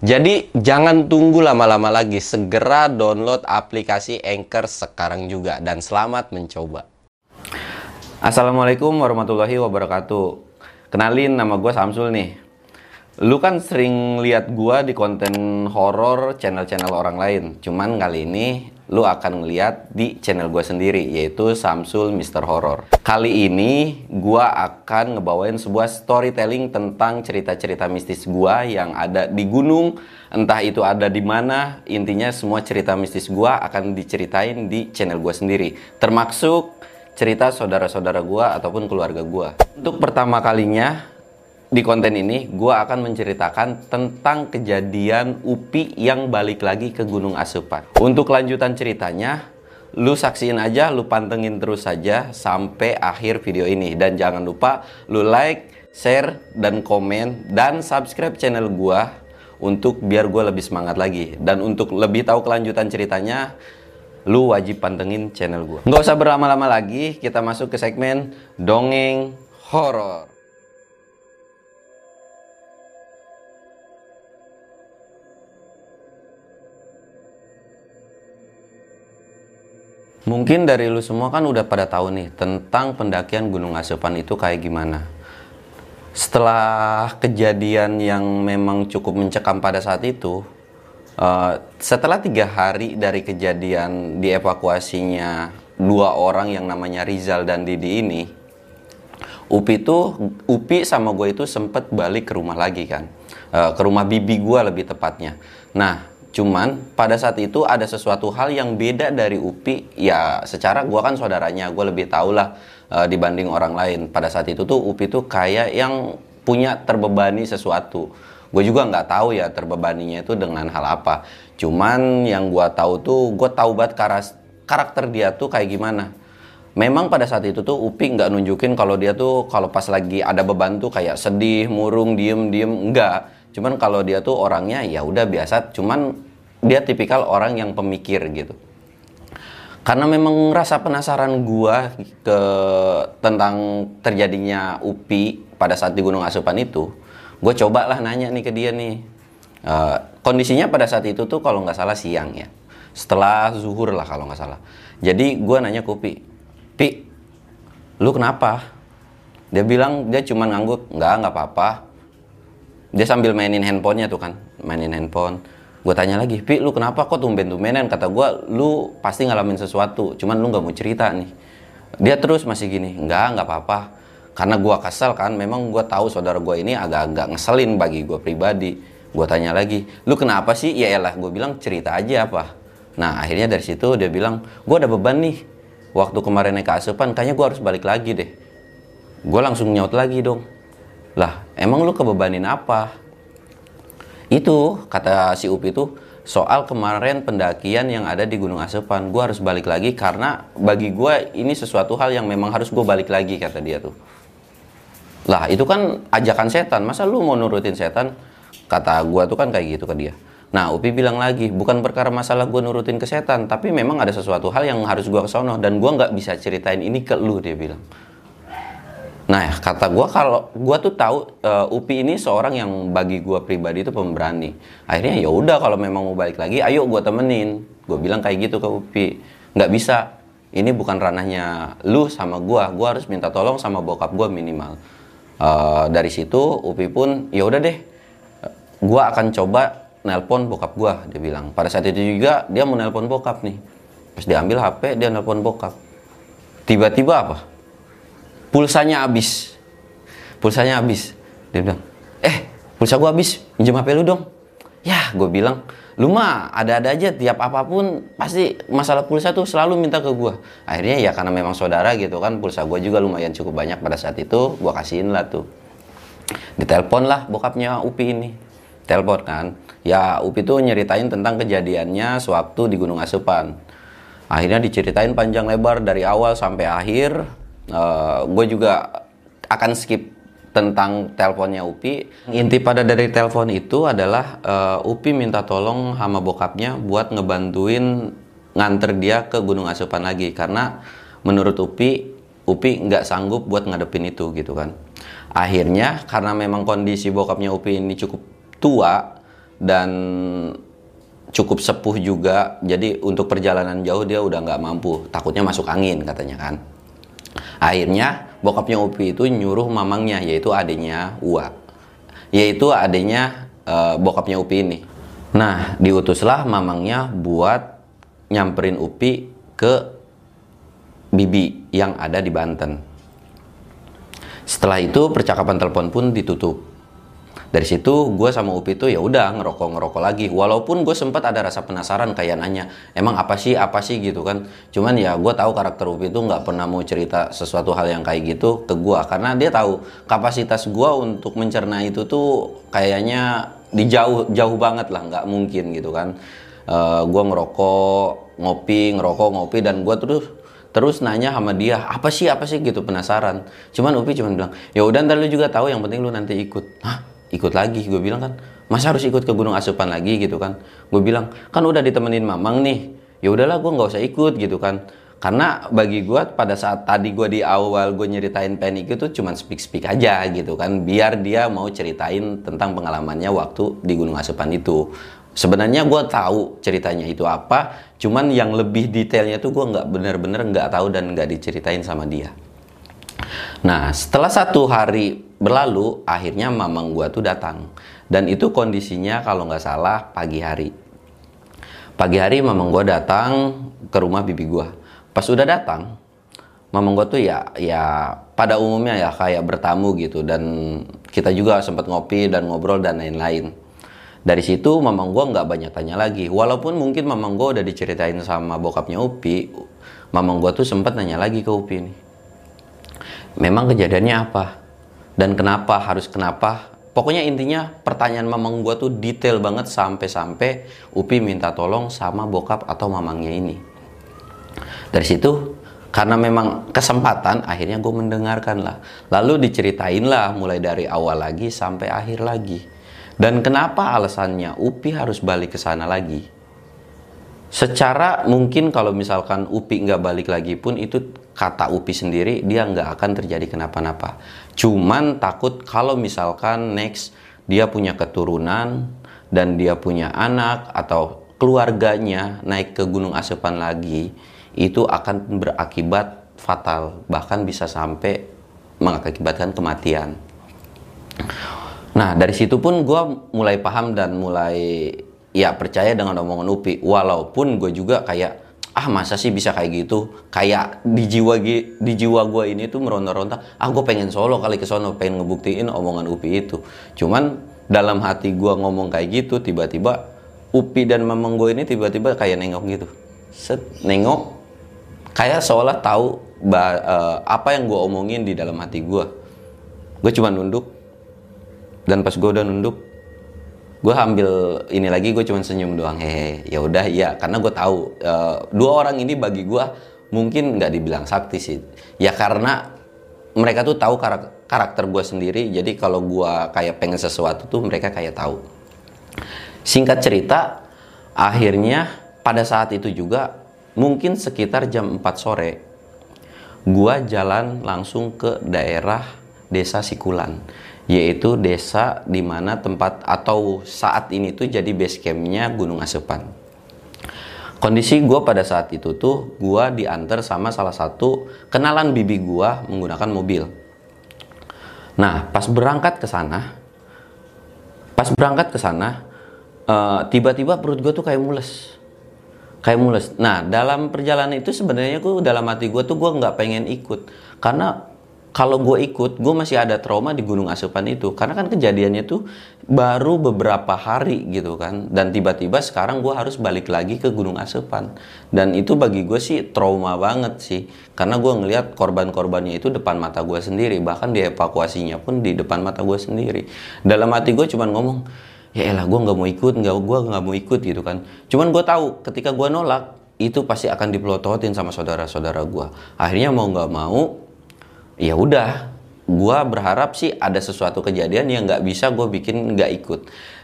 Jadi jangan tunggu lama-lama lagi, segera download aplikasi Anchor sekarang juga dan selamat mencoba. Assalamualaikum warahmatullahi wabarakatuh. Kenalin nama gue Samsul nih. Lu kan sering lihat gua di konten horor channel-channel orang lain. Cuman kali ini lu akan ngeliat di channel gue sendiri yaitu Samsul Mister Horror. Kali ini gua akan ngebawain sebuah storytelling tentang cerita-cerita mistis gua yang ada di gunung, entah itu ada di mana, intinya semua cerita mistis gua akan diceritain di channel gue sendiri. Termasuk cerita saudara-saudara gua ataupun keluarga gua. Untuk pertama kalinya di konten ini gue akan menceritakan tentang kejadian Upi yang balik lagi ke Gunung Asupan. Untuk lanjutan ceritanya, lu saksiin aja, lu pantengin terus saja sampai akhir video ini. Dan jangan lupa lu like, share, dan komen, dan subscribe channel gue untuk biar gue lebih semangat lagi. Dan untuk lebih tahu kelanjutan ceritanya, lu wajib pantengin channel gue. Nggak usah berlama-lama lagi, kita masuk ke segmen Dongeng Horor. Mungkin dari lu semua kan udah pada tahu nih tentang pendakian Gunung Asupan itu kayak gimana. Setelah kejadian yang memang cukup mencekam pada saat itu, uh, setelah tiga hari dari kejadian dievakuasinya dua orang yang namanya Rizal dan Didi ini, Upi itu Upi sama gue itu sempet balik ke rumah lagi kan, uh, ke rumah bibi gue lebih tepatnya. Nah Cuman pada saat itu ada sesuatu hal yang beda dari Upi. Ya secara gue kan saudaranya, gue lebih tau lah uh, dibanding orang lain. Pada saat itu tuh Upi tuh kayak yang punya terbebani sesuatu. Gue juga nggak tahu ya terbebaninya itu dengan hal apa. Cuman yang gue tahu tuh, gue tahu banget karakter dia tuh kayak gimana. Memang pada saat itu tuh Upi nggak nunjukin kalau dia tuh kalau pas lagi ada beban tuh kayak sedih, murung, diem, diem, enggak Cuman kalau dia tuh orangnya ya udah biasa, cuman dia tipikal orang yang pemikir gitu. Karena memang rasa penasaran gua ke tentang terjadinya UPI pada saat di Gunung Asupan itu, gue cobalah nanya nih ke dia nih. Uh, kondisinya pada saat itu tuh kalau nggak salah siang ya, setelah zuhur lah kalau nggak salah. Jadi gue nanya ke Upi, Pi, lu kenapa? Dia bilang dia cuma ngangguk, nggak nggak apa-apa dia sambil mainin handphonenya tuh kan mainin handphone. Gue tanya lagi pi lu kenapa kok tumben-tumbenan kata gue lu pasti ngalamin sesuatu cuman lu nggak mau cerita nih. Dia terus masih gini nggak nggak apa-apa. Karena gue kesel kan memang gue tahu saudara gue ini agak-agak ngeselin bagi gue pribadi. Gue tanya lagi lu kenapa sih? Ya elah gue bilang cerita aja apa nah akhirnya dari situ dia bilang gue ada beban nih. Waktu kemarin naik ke asupan kayaknya gue harus balik lagi deh. Gue langsung nyaut lagi dong lah, emang lu kebebanin apa? Itu, kata si Upi itu, soal kemarin pendakian yang ada di Gunung Asepan. Gue harus balik lagi karena bagi gue ini sesuatu hal yang memang harus gue balik lagi, kata dia tuh. Lah, itu kan ajakan setan. Masa lu mau nurutin setan? Kata gue tuh kan kayak gitu ke dia. Nah, Upi bilang lagi, bukan perkara masalah gue nurutin ke setan, tapi memang ada sesuatu hal yang harus gue kesono dan gue nggak bisa ceritain ini ke lu, dia bilang. Nah, kata gue kalau gue tuh tahu uh, Upi ini seorang yang bagi gue pribadi itu pemberani. Akhirnya ya udah kalau memang mau balik lagi, ayo gue temenin. Gue bilang kayak gitu ke Upi. Nggak bisa. Ini bukan ranahnya lu sama gue. Gue harus minta tolong sama bokap gue minimal. Uh, dari situ Upi pun ya udah deh. Gue akan coba nelpon bokap gue. Dia bilang. Pada saat itu juga dia mau nelpon bokap nih. Pas diambil HP dia nelpon bokap. Tiba-tiba apa? Pulsanya habis. Pulsanya habis. Dia bilang eh pulsa gua habis pinjam HP lu dong. Ya gue bilang lu mah ada-ada aja tiap apa pun pasti masalah pulsa tuh selalu minta ke gua. Akhirnya ya karena memang saudara gitu kan pulsa gua juga lumayan cukup banyak pada saat itu gua kasihin lah tuh. Ditelepon lah bokapnya Upi ini. Telepon kan. Ya Upi tuh nyeritain tentang kejadiannya sewaktu di Gunung Asupan. Akhirnya diceritain panjang lebar dari awal sampai akhir uh, gue juga akan skip tentang teleponnya Upi. Inti pada dari telepon itu adalah uh, Upi minta tolong sama bokapnya buat ngebantuin nganter dia ke Gunung Asupan lagi. Karena menurut Upi Upi nggak sanggup buat ngadepin itu gitu kan. Akhirnya karena memang kondisi bokapnya Upi ini cukup tua dan cukup sepuh juga jadi untuk perjalanan jauh dia udah nggak mampu. Takutnya masuk angin katanya kan akhirnya bokapnya Upi itu nyuruh mamangnya yaitu adiknya Ua yaitu adiknya uh, bokapnya Upi ini nah diutuslah mamangnya buat nyamperin Upi ke Bibi yang ada di Banten. Setelah itu percakapan telepon pun ditutup. Dari situ gue sama Upi tuh ya udah ngerokok ngerokok lagi. Walaupun gue sempat ada rasa penasaran kayak nanya, emang apa sih apa sih gitu kan. Cuman ya gue tahu karakter Upi tuh nggak pernah mau cerita sesuatu hal yang kayak gitu ke gue karena dia tahu kapasitas gue untuk mencerna itu tuh kayaknya dijauh jauh banget lah nggak mungkin gitu kan. Uh, gue ngerokok ngopi ngerokok ngopi dan gue terus terus nanya sama dia apa sih apa sih gitu penasaran cuman Upi cuman bilang ya udah ntar lu juga tahu yang penting lu nanti ikut hah ikut lagi. Gue bilang kan masa harus ikut ke gunung asupan lagi? Gitu kan. Gue bilang kan udah ditemenin mamang nih. Ya udahlah gue nggak usah ikut. Gitu kan. Karena bagi gue pada saat tadi gue di awal gue nyeritain panik itu cuman speak speak aja gitu kan. Biar dia mau ceritain tentang pengalamannya waktu di gunung asupan itu. Sebenarnya gue tahu ceritanya itu apa, cuman yang lebih detailnya tuh gue nggak bener-bener nggak tahu dan nggak diceritain sama dia. Nah, setelah satu hari berlalu, akhirnya mamang gue tuh datang. Dan itu kondisinya kalau nggak salah pagi hari. Pagi hari mamang gue datang ke rumah bibi gue. Pas udah datang, mamang gue tuh ya ya pada umumnya ya kayak bertamu gitu dan kita juga sempat ngopi dan ngobrol dan lain-lain dari situ mamang gue nggak banyak tanya lagi walaupun mungkin mamang gue udah diceritain sama bokapnya Upi mamang gue tuh sempat nanya lagi ke Upi nih memang kejadiannya apa? Dan kenapa harus kenapa? Pokoknya intinya pertanyaan mamang gue tuh detail banget sampai-sampai Upi minta tolong sama bokap atau mamangnya ini. Dari situ karena memang kesempatan akhirnya gue mendengarkan lah. Lalu diceritain lah mulai dari awal lagi sampai akhir lagi. Dan kenapa alasannya Upi harus balik ke sana lagi? Secara mungkin kalau misalkan Upi nggak balik lagi pun itu kata Upi sendiri dia nggak akan terjadi kenapa-napa. Cuman takut kalau misalkan next dia punya keturunan dan dia punya anak atau keluarganya naik ke Gunung Asepan lagi itu akan berakibat fatal bahkan bisa sampai mengakibatkan kematian. Nah dari situ pun gue mulai paham dan mulai ya percaya dengan omongan Upi. Walaupun gue juga kayak ah masa sih bisa kayak gitu? Kayak di jiwa di jiwa gue ini tuh meronta-ronta ah gue pengen solo kali ke sono pengen ngebuktiin omongan Upi itu. Cuman dalam hati gue ngomong kayak gitu tiba-tiba Upi dan mamang gue ini tiba-tiba kayak nengok gitu. Set nengok. Kayak seolah tahu uh, apa yang gue omongin di dalam hati gue gue cuma nunduk. Dan pas gue udah nunduk gue ambil ini lagi gue cuma senyum doang. Hehe ya udah iya. Karena gue tahu uh, dua orang ini bagi gue mungkin nggak dibilang sakti sih. Ya karena mereka tuh tahu karak karakter gue sendiri. Jadi kalau gue kayak pengen sesuatu tuh mereka kayak tahu. Singkat cerita akhirnya pada saat itu juga mungkin sekitar jam 4 sore gue jalan langsung ke daerah desa Sikulan yaitu desa di mana tempat atau saat ini tuh jadi base campnya Gunung Asepan. Kondisi gue pada saat itu tuh gue diantar sama salah satu kenalan bibi gue menggunakan mobil. Nah pas berangkat ke sana, pas berangkat ke sana, uh, tiba-tiba perut gue tuh kayak mules, kayak mules. Nah dalam perjalanan itu sebenarnya gue dalam hati gue tuh gue nggak pengen ikut karena kalau gue ikut, gue masih ada trauma di Gunung Asupan itu. Karena kan kejadiannya tuh baru beberapa hari gitu kan. Dan tiba-tiba sekarang gue harus balik lagi ke Gunung Asupan. Dan itu bagi gue sih trauma banget sih. Karena gue ngelihat korban-korbannya itu depan mata gue sendiri. Bahkan dievakuasinya pun di depan mata gue sendiri. Dalam hati gue cuman ngomong, ya elah gue nggak mau ikut nggak gue nggak mau ikut gitu kan cuman gue tahu ketika gue nolak itu pasti akan dipelototin sama saudara-saudara gue akhirnya mau nggak mau ya udah gue berharap sih ada sesuatu kejadian yang nggak bisa gue bikin nggak ikut.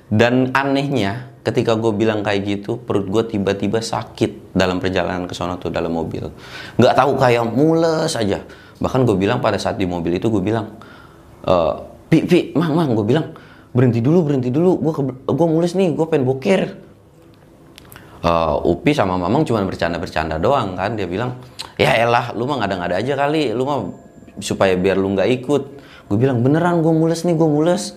Dan anehnya ketika gue bilang kayak gitu perut gue tiba-tiba sakit dalam perjalanan ke sana tuh dalam mobil. Nggak tahu kayak mules aja. Bahkan gue bilang pada saat di mobil itu gue bilang e, pi pi mang mang gue bilang berhenti dulu berhenti dulu. Gue gue mules nih gue pengen boker uh, Upi sama Mamang cuma bercanda-bercanda doang kan. Dia bilang ya elah lu mah ngada-ngada aja kali. Lu mah supaya biar lu nggak ikut. Gue bilang beneran gue mules nih gue mules.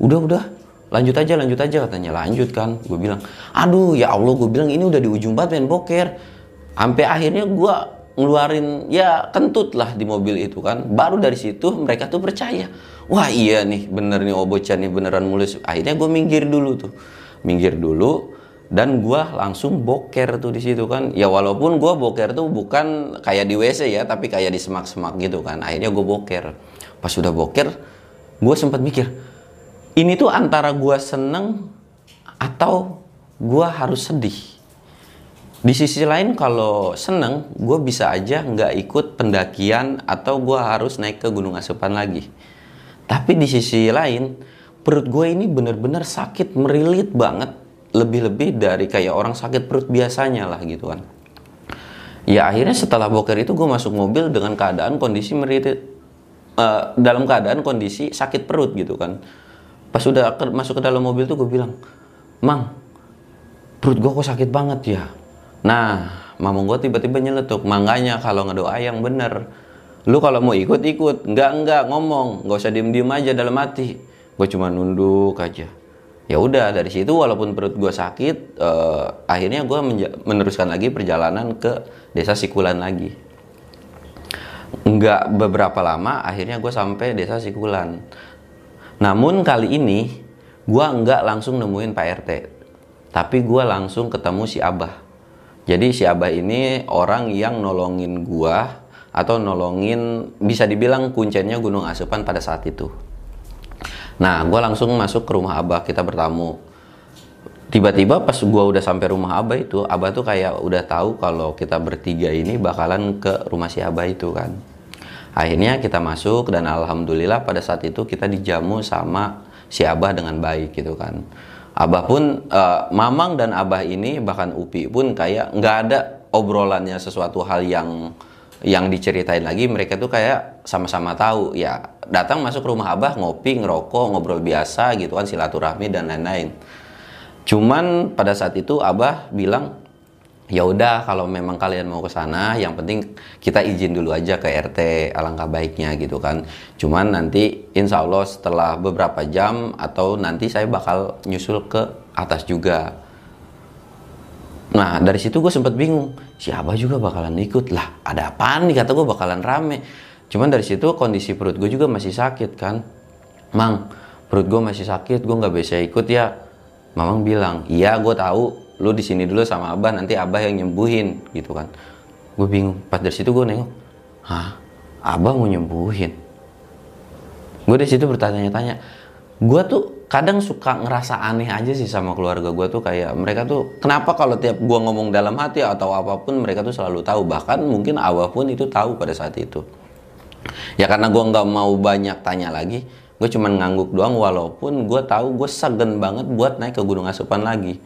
Udah udah. Lanjut aja lanjut aja katanya. Lanjut kan. Gue bilang aduh ya Allah gue bilang ini udah di ujung banget pengen boker sampai akhirnya gue ngeluarin ya kentut lah di mobil itu kan. Baru dari situ mereka tuh percaya. Wah iya nih bener nih oh nih beneran mulus akhirnya gue minggir dulu tuh. Minggir dulu dan gue langsung boker tuh di situ kan ya walaupun gue boker tuh bukan kayak di WC ya tapi kayak di semak-semak gitu kan akhirnya gue boker pas sudah boker gue sempat mikir ini tuh antara gue seneng atau gue harus sedih di sisi lain kalau seneng, gue bisa aja nggak ikut pendakian atau gue harus naik ke Gunung Asupan lagi. Tapi di sisi lain, perut gue ini bener-bener sakit, merilit banget. Lebih-lebih dari kayak orang sakit perut biasanya lah gitu kan. Ya akhirnya setelah boker itu gue masuk mobil dengan keadaan kondisi merilit. Uh, dalam keadaan kondisi sakit perut gitu kan. Pas udah ke, masuk ke dalam mobil tuh gue bilang, Mang, perut gue kok sakit banget ya Nah, mamang gue tiba-tiba nyeletuk, makanya kalau ngedoa yang bener. Lu kalau mau ikut, ikut. Enggak, enggak, ngomong. Nggak usah diem-diem aja dalam hati. Gue cuma nunduk aja. Ya udah, dari situ walaupun perut gue sakit, eh, akhirnya gue meneruskan lagi perjalanan ke desa Sikulan lagi. Enggak beberapa lama, akhirnya gue sampai desa Sikulan. Namun kali ini, gue enggak langsung nemuin Pak RT. Tapi gue langsung ketemu si Abah jadi si Abah ini orang yang nolongin gua atau nolongin bisa dibilang kuncinya Gunung Asupan pada saat itu. Nah, gua langsung masuk ke rumah Abah, kita bertamu. Tiba-tiba pas gua udah sampai rumah Abah itu, Abah tuh kayak udah tahu kalau kita bertiga ini bakalan ke rumah si Abah itu kan. Akhirnya kita masuk dan alhamdulillah pada saat itu kita dijamu sama si Abah dengan baik gitu kan. Abah pun uh, Mamang dan Abah ini bahkan Upi pun kayak nggak ada obrolannya sesuatu hal yang yang diceritain lagi mereka tuh kayak sama-sama tahu ya datang masuk rumah Abah ngopi ngerokok ngobrol biasa gitu kan silaturahmi dan lain-lain. Cuman pada saat itu Abah bilang ya udah kalau memang kalian mau ke sana yang penting kita izin dulu aja ke RT alangkah baiknya gitu kan. Cuman nanti insya Allah setelah beberapa jam atau nanti saya bakal nyusul ke atas juga. Nah dari situ gue sempet bingung siapa juga bakalan ikut lah ada apa nih? Kata gue bakalan rame cuman dari situ kondisi perut gue juga masih sakit kan? Mang perut gue masih sakit gue nggak bisa ikut ya. Mamang bilang iya gue tahu. Lu di sini dulu sama abah nanti abah yang nyembuhin gitu kan. Gue bingung. Pas dari situ gue nengok hah? Abah mau nyembuhin? Gue dari situ bertanya-tanya. Gue tuh kadang suka ngerasa aneh aja sih sama keluarga gue tuh kayak mereka tuh kenapa kalau tiap gue ngomong dalam hati atau apa pun mereka tuh selalu tahu. Bahkan mungkin abah pun itu tahu pada saat itu ya karena gue nggak mau banyak tanya lagi gue cuman ngangguk doang walaupun gue tahu gue segen banget buat naik ke gunung asupan lagi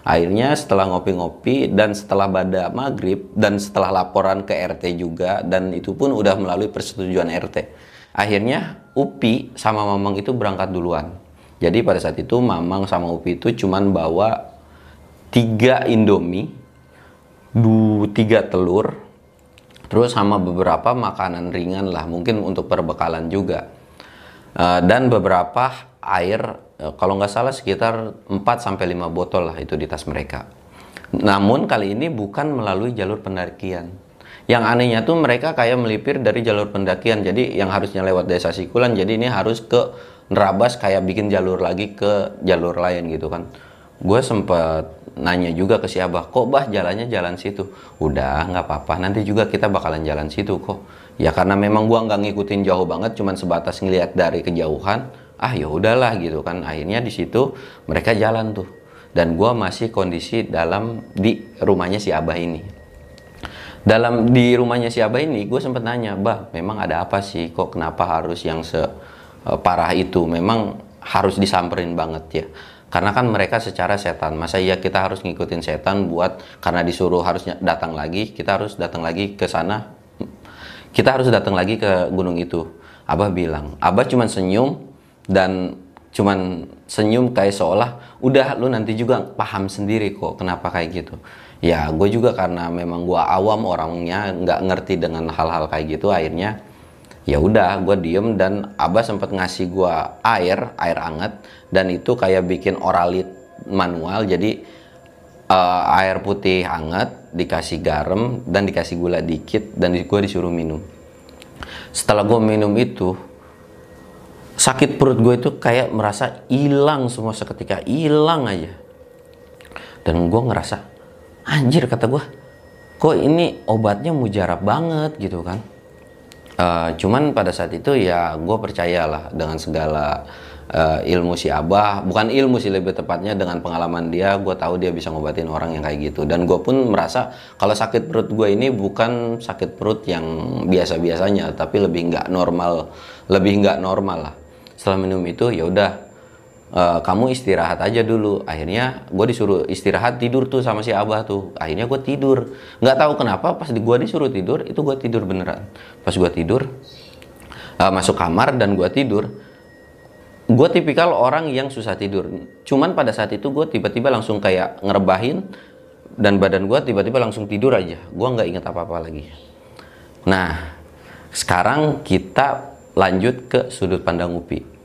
Akhirnya setelah ngopi-ngopi dan setelah pada maghrib dan setelah laporan ke RT juga dan itu pun udah melalui persetujuan RT. Akhirnya Upi sama Mamang itu berangkat duluan. Jadi pada saat itu Mamang sama Upi itu cuman bawa tiga Indomie, du, tiga telur, terus sama beberapa makanan ringan lah, mungkin untuk perbekalan juga. Uh, dan beberapa air Eh, kalau nggak salah sekitar 4 sampai 5 botol lah itu di tas mereka. Namun kali ini bukan melalui jalur pendakian. Yang anehnya tuh mereka kayak melipir dari jalur pendakian. Jadi yang harusnya lewat desa Sikulan jadi ini harus ke Nerabas kayak bikin jalur lagi ke jalur lain gitu kan. Gue sempet nanya juga ke si Abah, kok bah jalannya jalan situ? Udah nggak apa-apa, nanti juga kita bakalan jalan situ kok. Ya karena memang gue nggak ngikutin jauh banget, cuman sebatas ngeliat dari kejauhan ah ya udahlah gitu kan. Akhirnya di situ mereka jalan tuh. Dan gue masih kondisi dalam di rumahnya si abah ini. Dalam di rumahnya si abah ini gue sempet nanya bah memang ada apa sih? Kok kenapa harus yang separah itu? Memang harus disamperin banget ya karena kan mereka secara setan. Masa iya kita harus ngikutin setan buat karena disuruh harusnya datang lagi kita harus datang lagi ke sana. Kita harus datang lagi ke gunung itu. Abah bilang abah cuma senyum dan cuman senyum kayak seolah udah lu nanti juga paham sendiri kok kenapa kayak gitu. Ya gue juga karena memang gue awam orangnya nggak ngerti dengan hal-hal kayak gitu akhirnya ya udah gue diem dan abah sempat ngasih gue air air anget dan itu kayak bikin oralit manual. Jadi uh, air putih hangat dikasih garam dan dikasih gula dikit dan gue disuruh minum. Setelah gue minum itu sakit perut gue itu kayak merasa hilang semua seketika hilang aja. Dan gue ngerasa anjir kata gue kok ini obatnya mujarab banget gitu kan uh, cuman pada saat itu ya gue percayalah dengan segala uh, ilmu si abah. Bukan ilmu sih lebih tepatnya dengan pengalaman dia gue tahu dia bisa ngobatin orang yang kayak gitu. Dan gue pun merasa kalau sakit perut gue ini bukan sakit perut yang biasa biasanya tapi lebih nggak normal lebih nggak normal lah. Setelah minum itu ya udah uh, kamu istirahat aja dulu. Akhirnya gue disuruh istirahat tidur tuh sama si abah tuh. Akhirnya gue tidur. Nggak tahu kenapa pas gue disuruh tidur itu gue tidur beneran. Pas gue tidur uh, masuk kamar dan gue tidur gue tipikal orang yang susah tidur. Cuman pada saat itu gue tiba-tiba langsung kayak ngerebahin dan badan gue tiba-tiba langsung tidur aja. Gue nggak inget apa-apa lagi. Nah sekarang kita lanjut ke sudut pandang Upi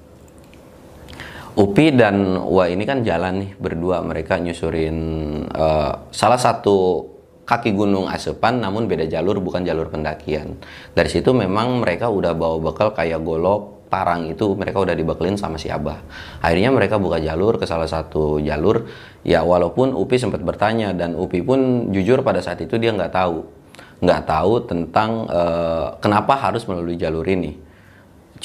Upi dan Wah ini kan jalan nih berdua mereka nyusurin uh, salah satu kaki gunung Asepan namun beda jalur bukan jalur pendakian. Dari situ memang mereka udah bawa bekal kayak golok, parang itu mereka udah dibekelin sama si Abah. Akhirnya mereka buka jalur ke salah satu jalur ya walaupun Upi sempat bertanya dan Upi pun jujur pada saat itu dia nggak tahu nggak tahu tentang uh, kenapa harus melalui jalur ini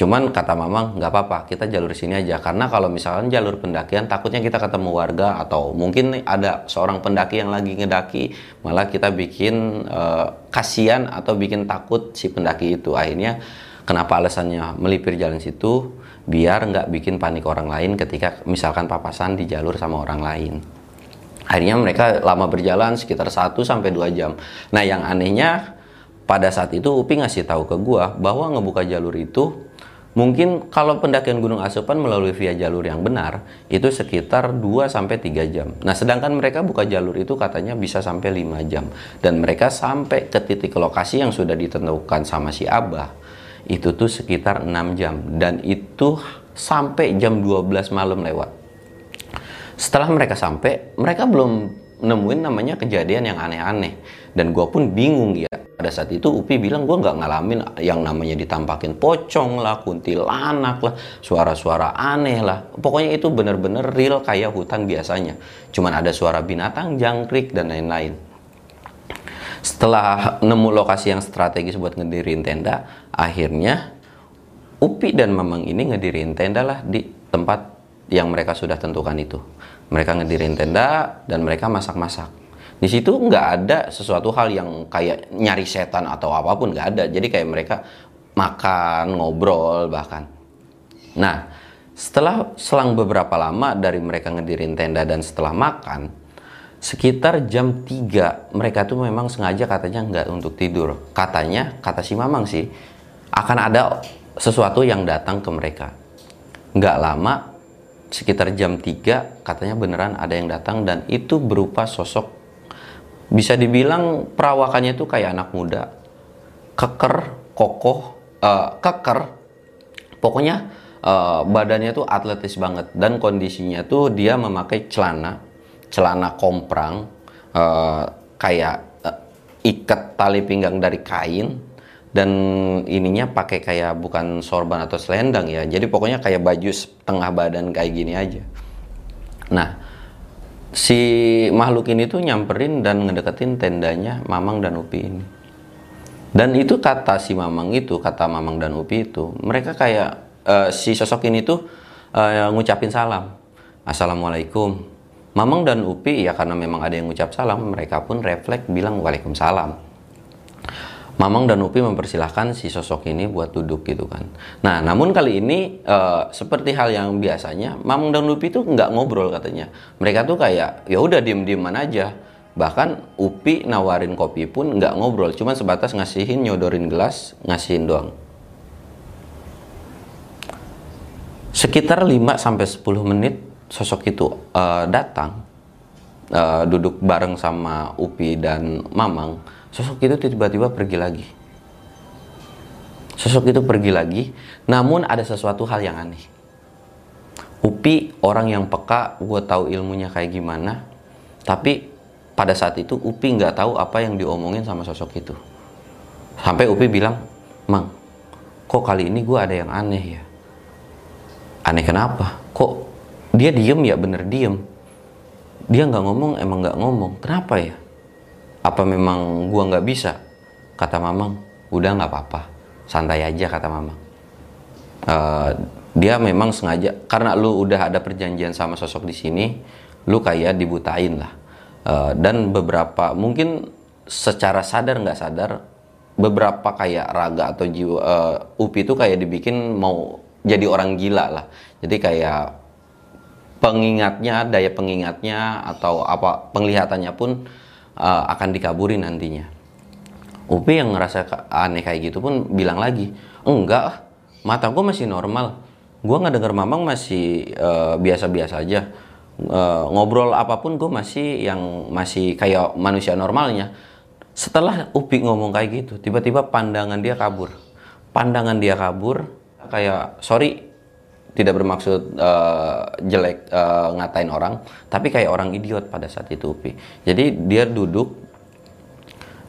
Cuman kata Mamang nggak apa-apa, kita jalur sini aja. Karena kalau misalkan jalur pendakian, takutnya kita ketemu warga atau mungkin ada seorang pendaki yang lagi ngedaki, malah kita bikin uh, kasihan atau bikin takut si pendaki itu. Akhirnya kenapa alasannya melipir jalan situ? Biar nggak bikin panik orang lain ketika misalkan papasan di jalur sama orang lain. Akhirnya mereka lama berjalan sekitar 1 sampai 2 jam. Nah, yang anehnya pada saat itu Upi ngasih tahu ke gua bahwa ngebuka jalur itu Mungkin kalau pendakian Gunung Asupan melalui via jalur yang benar itu sekitar 2 sampai 3 jam. Nah, sedangkan mereka buka jalur itu katanya bisa sampai 5 jam dan mereka sampai ke titik lokasi yang sudah ditentukan sama si Abah itu tuh sekitar 6 jam dan itu sampai jam 12 malam lewat. Setelah mereka sampai, mereka belum nemuin namanya kejadian yang aneh-aneh dan gue pun bingung ya pada saat itu Upi bilang gue nggak ngalamin yang namanya ditampakin pocong lah, kuntilanak lah, suara-suara aneh lah. Pokoknya itu bener-bener real kayak hutan biasanya. Cuman ada suara binatang, jangkrik dan lain-lain. Setelah nemu lokasi yang strategis buat ngedirin tenda, akhirnya Upi dan Mamang ini ngedirin tenda lah di tempat yang mereka sudah tentukan itu. Mereka ngedirin tenda dan mereka masak-masak di situ nggak ada sesuatu hal yang kayak nyari setan atau apa pun nggak ada. Jadi kayak mereka makan ngobrol bahkan. Nah setelah selang beberapa lama dari mereka ngedirin tenda dan setelah makan sekitar jam 3 mereka tuh memang sengaja katanya nggak untuk tidur. Katanya kata si mamang sih akan ada sesuatu yang datang ke mereka. Nggak lama sekitar jam 3 katanya beneran ada yang datang dan itu berupa sosok bisa dibilang perawakannya itu kayak anak muda. Keker kokoh uh, keker. Pokoknya uh, badannya tuh atletis banget. Dan kondisinya tuh dia memakai celana celana komprang uh, kayak uh, ikat tali pinggang dari kain dan ininya pakai kayak bukan sorban atau selendang ya. Jadi pokoknya kayak baju setengah badan kayak gini aja. Nah si makhluk ini tuh nyamperin dan ngedeketin tendanya Mamang dan Upi ini. Dan itu kata si Mamang itu, kata Mamang dan Upi itu, mereka kayak uh, si sosok ini tuh uh, ngucapin salam. Assalamualaikum. Mamang dan Upi ya karena memang ada yang ngucap salam, mereka pun refleks bilang Waalaikumsalam. Mamang dan Upi mempersilahkan si sosok ini buat duduk gitu kan. Nah, namun kali ini uh, seperti hal yang biasanya, Mamang dan Upi tuh nggak ngobrol katanya. Mereka tuh kayak ya udah diem-dieman aja. Bahkan Upi nawarin kopi pun nggak ngobrol, cuma sebatas ngasihin nyodorin gelas, ngasihin doang. Sekitar 5 sampai 10 menit sosok itu uh, datang uh, duduk bareng sama Upi dan Mamang, sosok itu tiba-tiba pergi lagi. Sosok itu pergi lagi, namun ada sesuatu hal yang aneh. Upi orang yang peka, gue tahu ilmunya kayak gimana, tapi pada saat itu Upi nggak tahu apa yang diomongin sama sosok itu. Sampai Upi bilang, Mang, kok kali ini gue ada yang aneh ya? Aneh kenapa? Kok dia diem ya bener diem? Dia nggak ngomong emang nggak ngomong. Kenapa ya? Apa memang gue nggak bisa? Kata Mamang, udah nggak apa-apa, santai aja kata Mamang. Uh, dia memang sengaja karena lu udah ada perjanjian sama sosok di sini, lu kayak dibutain lah uh, dan beberapa mungkin secara sadar nggak sadar beberapa kayak raga atau jiwa uh, upi itu kayak dibikin mau jadi orang gila lah jadi kayak pengingatnya daya pengingatnya atau apa penglihatannya pun uh, akan dikaburi nantinya. Upi yang ngerasa aneh kayak gitu pun bilang lagi enggak mata gue masih normal. Gue nggak dengar mamang masih biasa-biasa uh, aja. Uh, ngobrol apa pun gue masih yang masih kayak manusia normalnya. Setelah Upi ngomong kayak gitu tiba-tiba pandangan dia kabur. Pandangan dia kabur kayak sorry tidak bermaksud uh, jelek uh, ngatain orang tapi kayak orang idiot pada saat itu Upi jadi dia duduk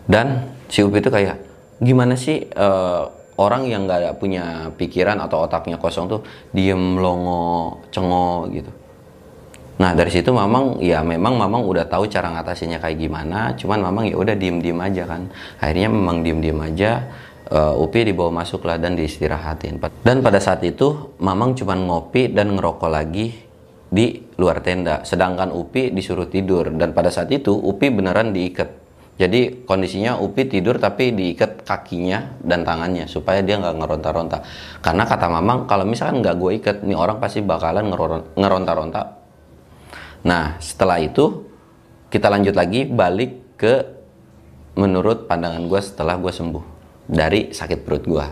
dan si Upi itu kayak gimana sih uh, orang yang nggak punya pikiran atau otaknya kosong tuh diem longo cengo gitu Nah dari situ Mamang ya memang Mamang udah tahu cara ngatasinya kayak gimana, cuman Mamang ya udah diem-diem aja kan. Akhirnya memang diem-diem aja. Uh, Upi dibawa masuk lah dan diistirahatin. Dan pada saat itu Mamang cuma ngopi dan ngerokok lagi di luar tenda. Sedangkan Upi disuruh tidur dan pada saat itu Upi beneran diikat. Jadi kondisinya Upi tidur tapi diikat kakinya dan tangannya supaya dia nggak ngeronta-ronta. Karena kata Mamang kalau misalkan nggak gue ikat, nih orang pasti bakalan ngeronta-ronta Nah, setelah itu kita lanjut lagi balik ke menurut pandangan gue setelah gue sembuh dari sakit perut gue.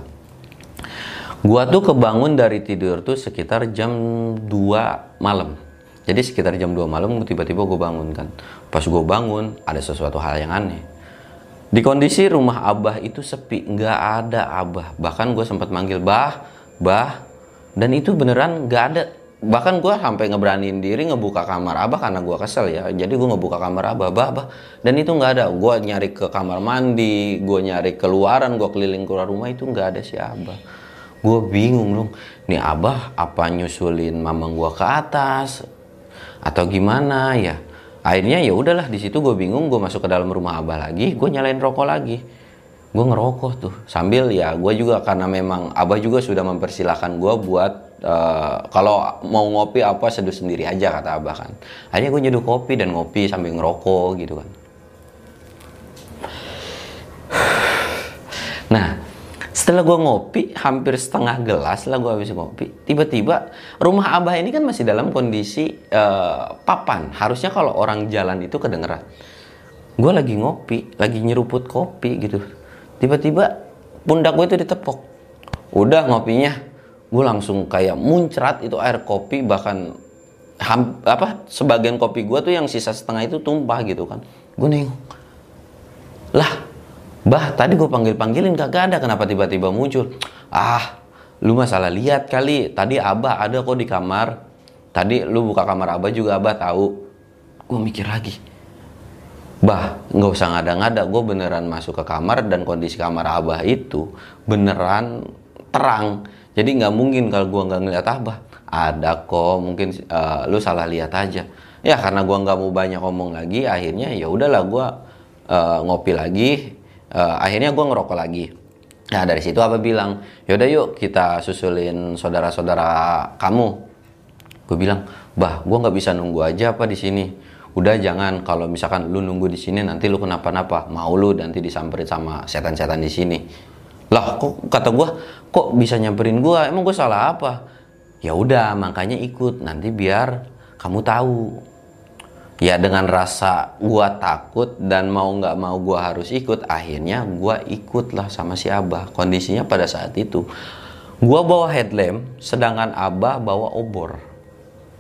Gue tuh kebangun dari tidur tuh sekitar jam 2 malam. Jadi sekitar jam 2 malam tiba-tiba gue bangun kan. Pas gue bangun ada sesuatu hal yang aneh. Di kondisi rumah abah itu sepi, nggak ada abah. Bahkan gue sempat manggil bah, bah, dan itu beneran nggak ada bahkan gue sampai ngeberaniin diri ngebuka kamar abah karena gue kesel ya. Jadi gue ngebuka kamar abah abah, abah. dan itu nggak ada. Gue nyari ke kamar mandi gue nyari keluaran gue keliling keluar rumah itu nggak ada si abah. Gue bingung dong. Nih abah apa nyusulin mamang gue ke atas? Atau gimana? Ya akhirnya ya udahlah di situ gue bingung gue masuk ke dalam rumah abah lagi gue nyalain rokok lagi. Gue ngerokok tuh. Sambil ya gue juga karena memang abah juga sudah mempersilahkan gue buat Uh, kalau mau ngopi apa seduh sendiri aja kata abah kan. Akhirnya gue nyeduh kopi dan ngopi sambil ngerokok gitu kan. Nah setelah gue ngopi hampir setengah gelas setelah gue habis ngopi tiba-tiba rumah abah ini kan masih dalam kondisi uh, papan. Harusnya kalau orang jalan itu kedengeran. Gue lagi ngopi lagi nyeruput kopi gitu. Tiba-tiba pundak gue itu ditepok. Udah ngopinya gue langsung kayak muncrat itu air kopi bahkan ham, apa sebagian kopi gue tuh yang sisa setengah itu tumpah gitu kan. Gue nengok. Lah bah tadi gue panggil panggilin kagak ada. Kenapa tiba-tiba muncul? Ah lu masalah lihat kali. Tadi abah ada kok di kamar. Tadi lu buka kamar abah juga abah tahu. Gue mikir lagi. Bah nggak usah ngada-ngada. Gue beneran masuk ke kamar dan kondisi kamar abah itu beneran terang jadi nggak mungkin kalau gua nggak ngeliat abah. Ada kok mungkin uh, lu salah lihat aja. Ya karena gua nggak mau banyak ngomong lagi akhirnya ya udahlah gua uh, ngopi lagi. Uh, akhirnya gua ngerokok lagi. Nah dari situ abah bilang yaudah yuk kita susulin saudara-saudara kamu. Gue bilang bah gue nggak bisa nunggu aja apa di sini. Udah jangan kalau misalkan lu nunggu di sini nanti lu kenapa-napa. Mau lu nanti disamperin sama setan-setan di sini lah kok kata gue kok bisa nyamperin gue emang gue salah apa? Ya udah makanya ikut. Nanti biar kamu tahu. Ya dengan rasa gue takut dan mau nggak mau gue harus ikut akhirnya gue ikutlah sama si abah. Kondisinya pada saat itu gue bawa headlamp sedangkan abah bawa obor.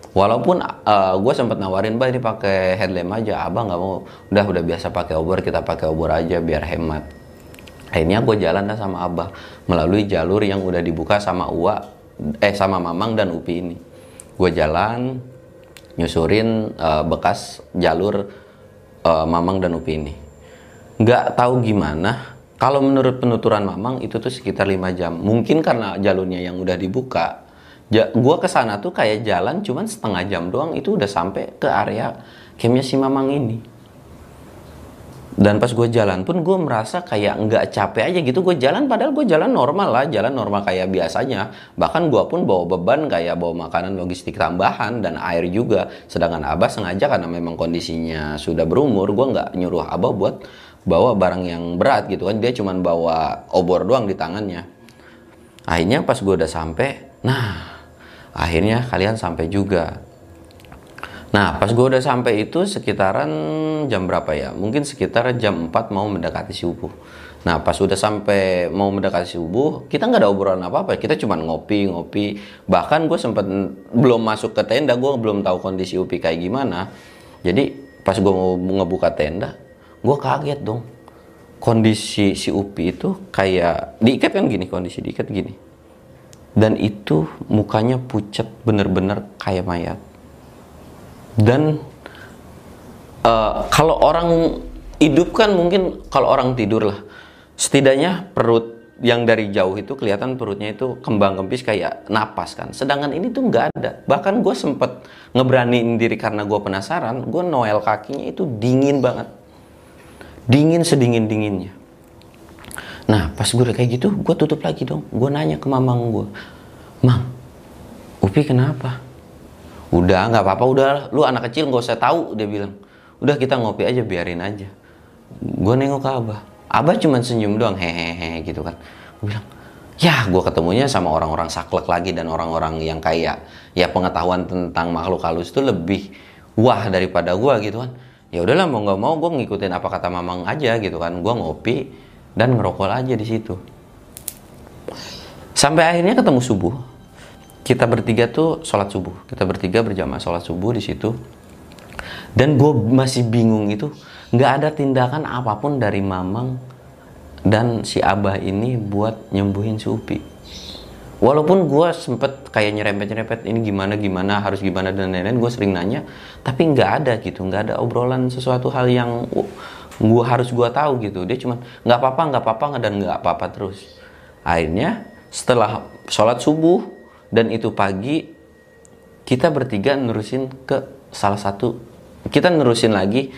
Walaupun uh, eh, gue sempat nawarin bah ini pakai headlamp aja, abah nggak mau. Udah udah biasa pakai obor, kita pakai obor aja biar hemat. Akhirnya gue jalan dah sama abah melalui jalur yang udah dibuka sama Uwa, eh sama Mamang dan Upi ini. Gue jalan nyusurin uh, bekas jalur uh, Mamang dan Upi ini. Nggak tahu gimana. Kalau menurut penuturan Mamang itu tuh sekitar 5 jam. Mungkin karena jalurnya yang udah dibuka, ja, gua ke sana tuh kayak jalan cuman setengah jam doang itu udah sampai ke area campnya si Mamang ini dan pas gue jalan pun gue merasa kayak nggak capek aja gitu. Gue jalan padahal gue jalan normal lah jalan normal kayak biasanya. Bahkan gue pun bawa beban kayak bawa makanan logistik tambahan dan air juga. Sedangkan abah sengaja karena memang kondisinya sudah berumur gue nggak nyuruh abah buat bawa barang yang berat gitu kan. Dia cuma bawa obor doang di tangannya. Akhirnya pas gue udah sampai nah akhirnya kalian sampai juga nah pas gue udah sampai itu sekitaran jam berapa ya? Mungkin sekitar jam 4 mau mendekati subuh nah pas udah sampai mau mendekati subuh kita nggak ada obrolan apa apa kita cuma ngopi ngopi. Bahkan gue sempet belum masuk ke tenda gue belum tahu kondisi upi kayak gimana. Jadi pas gue mau ngebuka tenda gue kaget dong. Kondisi si upi itu kayak diikat kan gini kondisi diikat gini. Dan itu mukanya pucat bener-bener kayak mayat dan uh, kalau orang hidup kan mungkin kalau orang tidur lah setidaknya perut yang dari jauh itu kelihatan perutnya itu kembang kempis kayak napas kan sedangkan ini tuh nggak ada bahkan gue sempet ngeberaniin diri karena gue penasaran gue noel kakinya itu dingin banget dingin sedingin dinginnya Nah pas gue kayak gitu, gue tutup lagi dong. Gue nanya ke mamang gue, Mang, Upi kenapa? Udah nggak apa-apa, udah lu anak kecil nggak usah tahu dia bilang. Udah kita ngopi aja, biarin aja. Gue nengok ke Abah, Abah cuma senyum doang, hehehe gitu kan. Gue bilang, ya gue ketemunya sama orang-orang saklek lagi dan orang-orang yang kayak ya pengetahuan tentang makhluk halus itu lebih wah daripada gue gitu kan. Ya udahlah mau nggak mau gue ngikutin apa kata mamang aja gitu kan. Gue ngopi, dan ngerokok aja di situ. Sampai akhirnya ketemu subuh. Kita bertiga tuh sholat subuh. Kita bertiga berjamaah sholat subuh di situ. Dan gue masih bingung itu nggak ada tindakan apa pun dari Mamang dan si Abah ini buat nyembuhin si Upi. Walaupun gue sempet kayak nyerempet-nyerempet ini gimana gimana harus gimana dan lain-lain gue sering nanya tapi nggak ada gitu nggak ada obrolan sesuatu hal yang gue harus gue tahu gitu dia cuma nggak apa-apa nggak apa-apa dan nggak apa-apa terus akhirnya setelah sholat subuh dan itu pagi kita bertiga nerusin ke salah satu kita nerusin lagi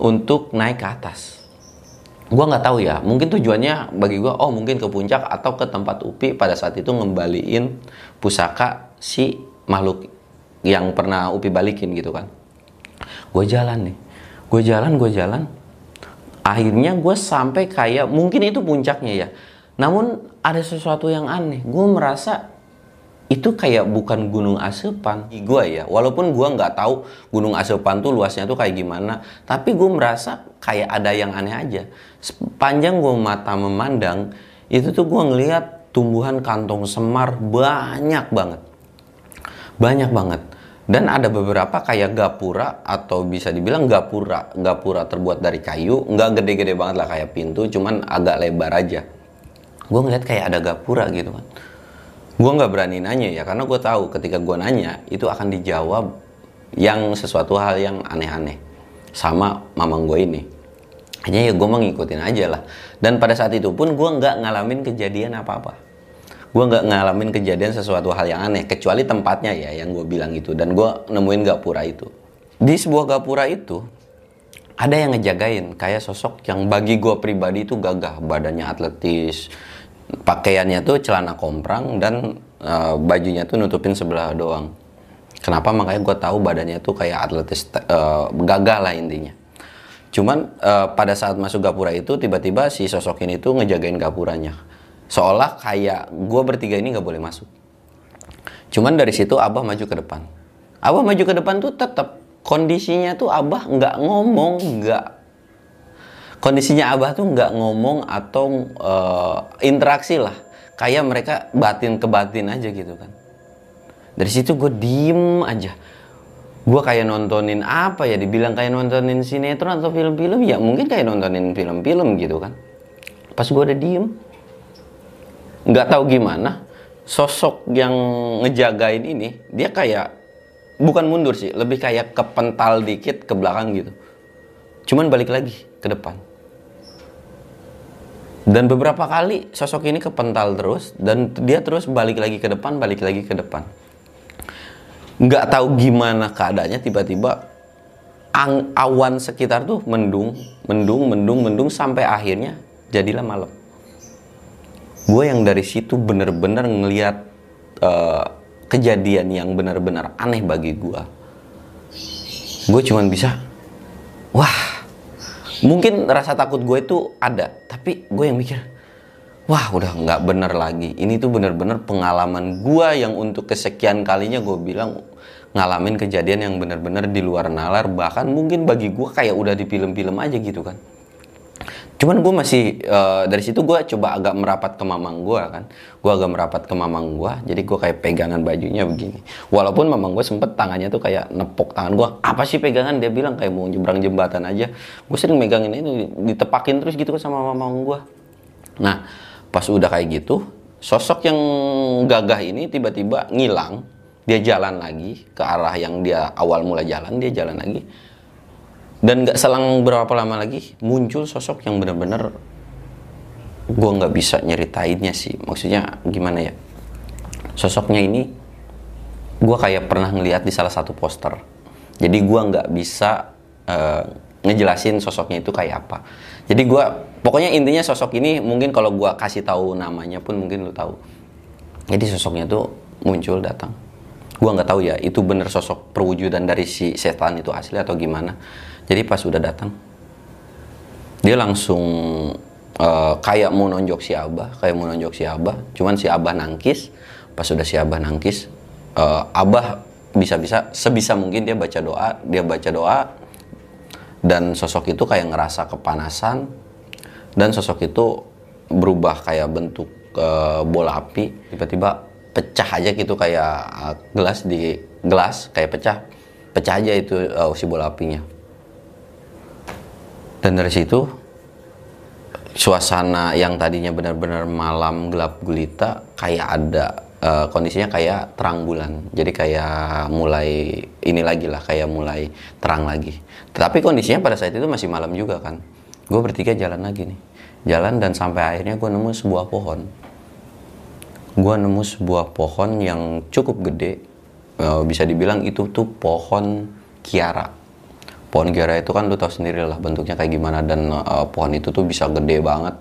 untuk naik ke atas. Gue nggak tahu ya mungkin tujuannya bagi gue oh mungkin ke puncak atau ke tempat upi pada saat itu ngembaliin pusaka si makhluk yang pernah upi balikin gitu kan. Gue jalan nih gue jalan gue jalan. Akhirnya gue sampai kayak mungkin itu puncaknya ya. Namun ada sesuatu yang aneh. Gue merasa itu kayak bukan gunung asepan gue ya walaupun gue nggak tahu gunung asepan tuh luasnya tuh kayak gimana tapi gue merasa kayak ada yang aneh aja. Sepanjang gue mata memandang itu tuh gue ngelihat tumbuhan kantong semar banyak banget. Banyak banget. Dan ada beberapa kayak gapura atau bisa dibilang gapura gapura terbuat dari kayu. Nggak gede-gede banget lah kayak pintu cuman agak lebar aja. Gue ngeliat kayak ada gapura gitu kan gue nggak berani nanya ya karena gue tahu ketika gue nanya itu akan dijawab yang sesuatu hal yang aneh-aneh sama mamang gue ini. Hanya ya gue mengikutin aja lah. Dan pada saat itu pun gue nggak ngalamin kejadian apa-apa. Gue nggak ngalamin kejadian sesuatu hal yang aneh kecuali tempatnya ya yang gue bilang itu. Dan gue nemuin gapura itu. Di sebuah gapura itu ada yang ngejagain kayak sosok yang bagi gue pribadi itu gagah badannya atletis pakaiannya tuh celana komprang dan uh, bajunya tuh nutupin sebelah doang Kenapa? Makanya gue tahu badannya tuh kayak atletis uh, gagah lah intinya. Cuman uh, pada saat masuk gapura itu tiba-tiba si sosok ini tuh ngejagain gapuranya. Seolah kayak gue bertiga ini nggak boleh masuk. Cuman dari situ Abah maju ke depan. Abah maju ke depan tuh tetap kondisinya tuh Abah nggak ngomong, nggak kondisinya Abah tuh nggak ngomong atau uh, interaksi lah. Kayak mereka batin ke batin aja gitu kan. Dari situ gue diem aja. Gue kayak nontonin apa ya? Dibilang kayak nontonin sinetron atau film-film? Ya mungkin kayak nontonin film-film gitu kan. Pas gue udah diem nggak tahu gimana sosok yang ngejagain ini dia kayak bukan mundur sih lebih kayak kepental dikit ke belakang gitu. Cuman balik lagi ke depan dan beberapa kali sosok ini kepental terus dan dia terus balik lagi ke depan balik lagi ke depan nggak tahu gimana keadaannya tiba-tiba awan sekitar tuh mendung, mendung, mendung, mendung sampai akhirnya jadilah malam. Gue yang dari situ bener-bener ngeliat uh, kejadian yang benar-benar aneh bagi gue. Gue cuman bisa, wah, mungkin rasa takut gue itu ada, tapi gue yang mikir, wah udah nggak bener lagi. Ini tuh bener-bener pengalaman gue yang untuk kesekian kalinya gue bilang ngalamin kejadian yang bener-bener di luar nalar. Bahkan mungkin bagi gue kayak udah di film-film aja gitu kan. Cuman gue masih uh, dari situ gue coba agak merapat ke mamang gue kan. Gue agak merapat ke mamang gue. Jadi gue kayak pegangan bajunya begini. Walaupun mamang gue sempet tangannya tuh kayak nepok tangan gue. Apa sih pegangan? Dia bilang kayak mau nyebrang jembatan aja. Gue sering megangin ini ditepakin terus gitu sama mamang gue. Nah Pas udah kayak gitu, sosok yang gagah ini tiba-tiba ngilang. Dia jalan lagi ke arah yang dia awal mula jalan, dia jalan lagi. Dan gak selang berapa lama lagi muncul sosok yang bener-bener gue nggak bisa nyeritainnya sih. Maksudnya gimana ya? Sosoknya ini gue kayak pernah ngeliat di salah satu poster. Jadi gue nggak bisa uh, ngejelasin sosoknya itu kayak apa. Jadi gue pokoknya intinya sosok ini mungkin kalau gue kasih tahu namanya pun mungkin lo tahu. Jadi sosoknya tuh muncul datang. Gue nggak tahu ya itu bener sosok perwujudan dari si setan itu asli atau gimana. Jadi pas udah datang dia langsung uh, kayak mau nonjok si Abah, kayak mau nonjok si Abah. Cuman si Abah nangkis. Pas udah si Abah nangkis, uh, Abah bisa-bisa sebisa mungkin dia baca doa, dia baca doa, dan sosok itu kayak ngerasa kepanasan dan sosok itu berubah kayak bentuk uh, bola api tiba-tiba pecah aja gitu kayak uh, gelas di gelas kayak pecah pecah aja itu uh, si bola apinya dan dari situ suasana yang tadinya benar-benar malam gelap gulita kayak ada uh, kondisinya kayak terang bulan. Jadi kayak mulai ini lagi lah, kayak mulai terang lagi. Tetapi kondisinya pada saat itu masih malam juga kan. Gue bertiga jalan lagi nih. Jalan dan sampai akhirnya gue nemu sebuah pohon. Gue nemu sebuah pohon yang cukup gede. Uh, bisa dibilang itu tuh pohon kiara. Pohon kiara itu kan lu tau sendiri lah bentuknya kayak gimana dan uh, pohon itu tuh bisa gede banget.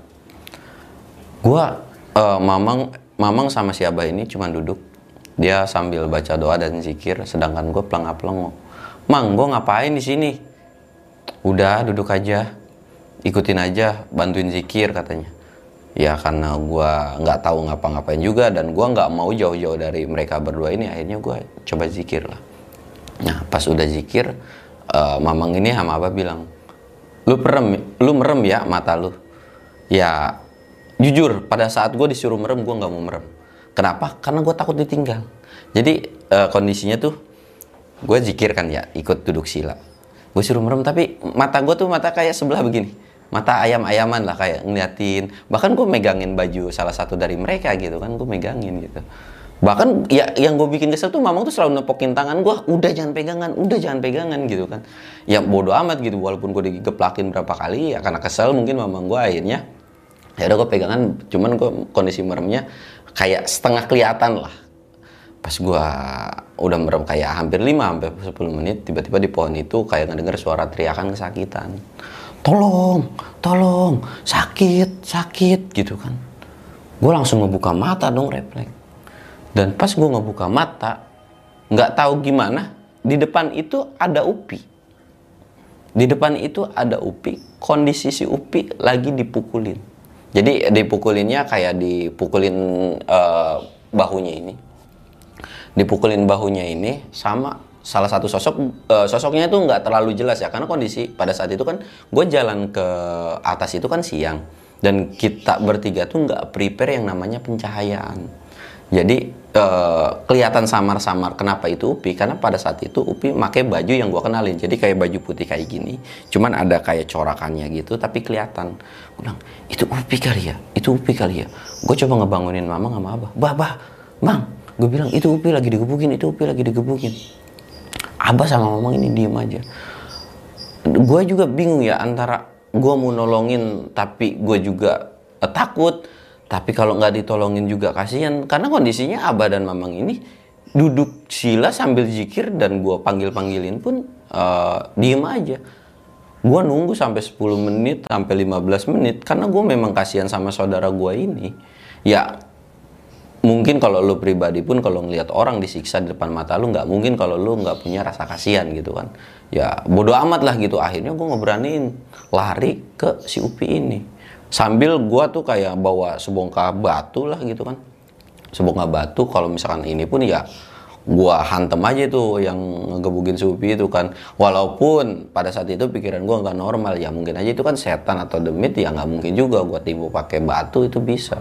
Gue uh, mamang Mamang sama si Abah ini cuma duduk. Dia sambil baca doa dan zikir, sedangkan gue pelengap-pelengok. Mang, gue ngapain di sini? Udah, duduk aja. Ikutin aja, bantuin zikir katanya. Ya karena gue nggak tahu ngapa-ngapain juga dan gue nggak mau jauh-jauh dari mereka berdua ini, akhirnya gue coba zikir lah. Nah, pas udah zikir, uh, Mamang ini sama Abah bilang, lu merem, lu merem ya mata lu. Ya jujur pada saat gue disuruh merem gue nggak mau merem. Kenapa? Karena gue takut ditinggal. Jadi uh, kondisinya tuh gue zikir kan ya ikut duduk sila. Gue suruh merem tapi mata gue tuh mata kayak sebelah begini mata ayam-ayaman lah kayak ngeliatin. Bahkan gue megangin baju salah satu dari mereka gitu kan gue megangin gitu. Bahkan ya yang gue bikin kesel tuh mamang tuh selalu nepokin tangan gue udah jangan pegangan udah jangan pegangan gitu kan. Ya bodoh amat gitu walaupun gue digeplakin berapa kali ya karena kesel mungkin mamang gue akhirnya ya udah gue pegangan cuman gue kondisi meremnya kayak setengah kelihatan lah. Pas gue udah merem kayak hampir 5 hampir 10 menit tiba-tiba di pohon itu kayak ngedenger suara teriakan kesakitan tolong tolong sakit sakit gitu kan. Gue langsung ngebuka mata dong refleks dan pas gue ngebuka mata nggak tahu gimana di depan itu ada Upi. Di depan itu ada Upi kondisi si Upi lagi dipukulin. Jadi dipukulinnya kayak dipukulin uh, bahunya ini. Dipukulin bahunya ini sama salah satu sosok uh, sosoknya itu nggak terlalu jelas ya. Karena kondisi pada saat itu kan gue jalan ke atas itu kan siang. Dan kita bertiga tuh nggak prepare yang namanya pencahayaan. Jadi uh, kelihatan samar-samar kenapa itu Upi? Karena pada saat itu Upi pakai baju yang gue kenalin. Jadi kayak baju putih kayak gini. Cuman ada kayak corakannya gitu tapi kelihatan. Bilang itu Upi kali ya? Itu Upi kali ya? Gue coba ngebangunin mama sama abah. Bah bah bang. Gue bilang itu Upi lagi digebukin itu Upi lagi digebukin abah sama mama ini diem aja. Gue juga bingung ya antara gue mau nolongin tapi gue juga uh, takut. Tapi kalau nggak ditolongin juga kasihan karena kondisinya abah dan mamang ini duduk sila sambil zikir dan gue panggil panggilin pun uh, diem aja. Gue nunggu sampai 10 menit sampai 15 menit karena gue memang kasihan sama saudara gue ini. Ya mungkin kalau lu pribadi pun kalau ngelihat orang disiksa di depan mata lu nggak mungkin kalau lu nggak punya rasa kasihan gitu kan. Ya bodoh amat lah gitu. Akhirnya gue ngeberaniin lari ke si Upi ini. Sambil gue tuh kayak bawa sebongkah batu lah gitu kan. Sebongkah batu kalau misalkan ini pun ya gue hantem aja tuh yang ngegebukin si Upi itu kan. Walaupun pada saat itu pikiran gue nggak normal ya mungkin aja itu kan setan atau demit ya nggak mungkin juga gue timbul pakai batu itu bisa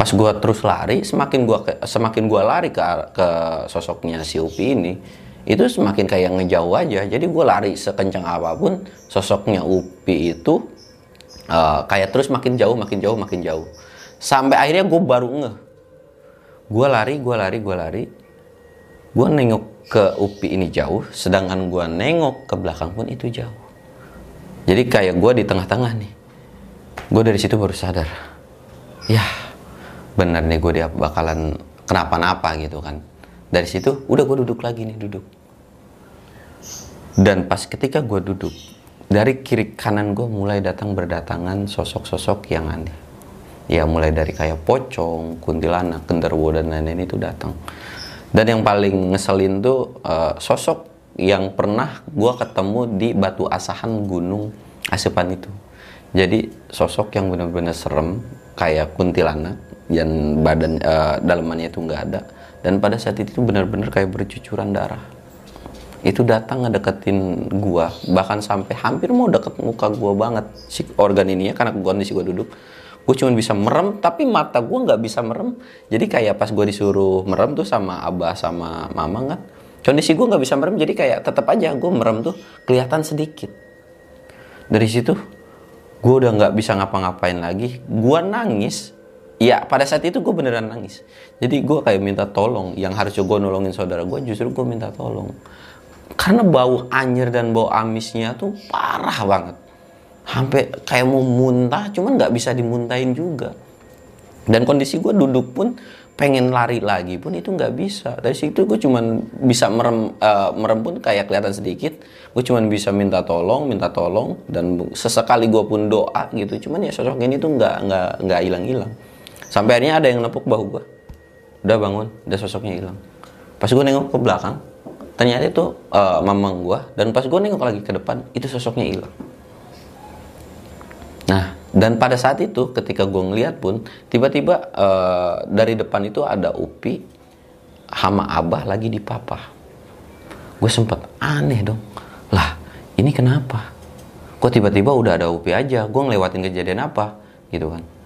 pas gue terus lari semakin gue semakin gue lari ke ke sosoknya si Upi ini itu semakin kayak ngejauh aja. Jadi gue lari sekencang apa pun sosoknya Upi itu uh, kayak terus makin jauh makin jauh makin jauh. Sampai akhirnya gue baru ngeh. Gue lari gue lari gue lari. Gue nengok ke Upi ini jauh sedangkan gue nengok ke belakang pun itu jauh. Jadi kayak gue di tengah-tengah nih. Gue dari situ baru sadar ya bener nih gue dia bakalan kenapa-napa gitu kan. Dari situ udah gue duduk lagi nih duduk. Dan pas ketika gue duduk dari kiri kanan gue mulai datang berdatangan sosok-sosok yang aneh. Ya mulai dari kayak pocong kuntilanak genderuwo dan lain-lain itu datang. Dan yang paling ngeselin tuh uh, sosok yang pernah gue ketemu di batu asahan gunung Asepan itu. Jadi sosok yang benar-benar serem kayak kuntilanak yang badan uh, dalamannya itu nggak ada. Dan pada saat itu benar-benar kayak bercucuran darah. Itu datang ngedeketin gua. Bahkan sampai hampir mau deket muka gua banget. Si organ ini ya karena kondisi gua duduk gue cuma bisa merem tapi mata gue nggak bisa merem. Jadi kayak pas gue disuruh merem tuh sama abah sama mama kan? Kondisi gue nggak bisa merem jadi kayak tetap aja gue merem tuh kelihatan sedikit. Dari situ gue udah nggak bisa ngapa-ngapain lagi. Gue nangis ya pada saat itu gue beneran nangis. Jadi gue kayak minta tolong yang harusnya gue nolongin saudara gue justru gue minta tolong. Karena bau anjir dan bau amisnya tuh parah banget. Sampai kayak mau muntah cuman nggak bisa dimuntahin juga. Dan kondisi gue duduk pun pengen lari lagi pun itu nggak bisa. Dari situ gue cuman bisa merem uh, merem pun kayak kelihatan sedikit. Gue cuman bisa minta tolong minta tolong dan sesekali gue pun doa gitu. Cuman ya sosok ini tuh nggak nggak nggak hilang hilang sampai akhirnya ada yang nepuk bahu gue udah bangun udah sosoknya hilang. Pas gue nengok ke belakang ternyata itu uh, mamang gue dan pas gue nengok lagi ke depan itu sosoknya hilang. Nah dan pada saat itu ketika gue ngeliat pun tiba-tiba uh, dari depan itu ada upi hama abah lagi di papa. Gue sempet aneh dong. Lah ini kenapa? Kok tiba-tiba udah ada upi aja? Gue ngelewatin kejadian apa? Gitu kan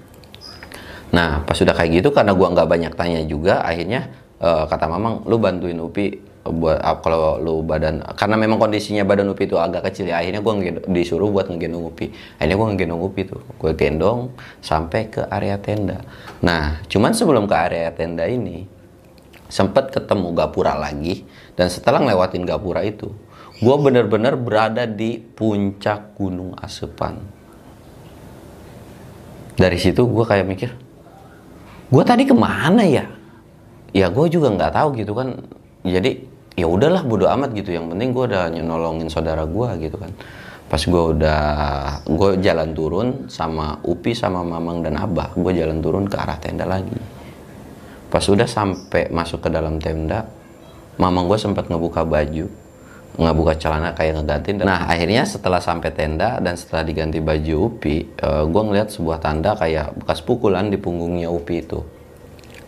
Nah pas sudah kayak gitu karena gua nggak banyak tanya juga akhirnya uh, kata mamang lu bantuin Upi buat uh, kalau lu badan karena memang kondisinya badan Upi itu agak kecil ya akhirnya gua disuruh buat ngegendong Upi. Akhirnya gua ngegendong Upi tuh. Gue gendong sampai ke area tenda. Nah cuman sebelum ke area tenda ini sempat ketemu gapura lagi dan setelah ngelewatin gapura itu gue bener-bener berada di puncak gunung Asepan. Dari situ gue kayak mikir gue tadi ke mana ya? Ya gue juga nggak tahu gitu kan. Jadi ya udahlah bodo amat gitu. Yang penting gue udah nolongin saudara gue gitu kan. Pas gue udah gue jalan turun sama Upi sama Mamang dan Abah gue jalan turun ke arah tenda lagi. Pas udah sampai masuk ke dalam tenda mamang gue sempat ngebuka baju ngebuka celana kayak ngeganti nah akhirnya setelah sampai tenda dan setelah diganti baju Upi uh, gue ngeliat sebuah tanda kayak bekas pukulan di punggungnya Upi itu.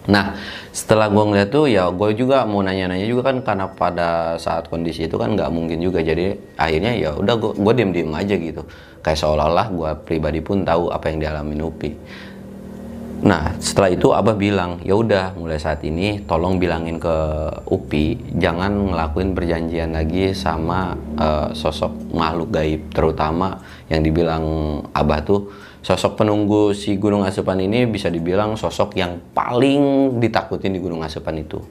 Nah, setelah gue ngeliat tuh ya gue juga mau nanya-nanya juga kan karena pada saat kondisi itu kan nggak mungkin juga. Jadi akhirnya ya udah gue gue diem-diem aja gitu. Kayak seolah-olah gue pribadi pun tahu apa yang dialami Upi. Nah, setelah itu Abah bilang, ya udah mulai saat ini tolong bilangin ke Upi jangan ngelakuin perjanjian lagi sama uh, sosok makhluk gaib, terutama yang dibilang Abah tuh sosok penunggu si Gunung Asupan ini bisa dibilang sosok yang paling ditakutin di Gunung Asupan itu.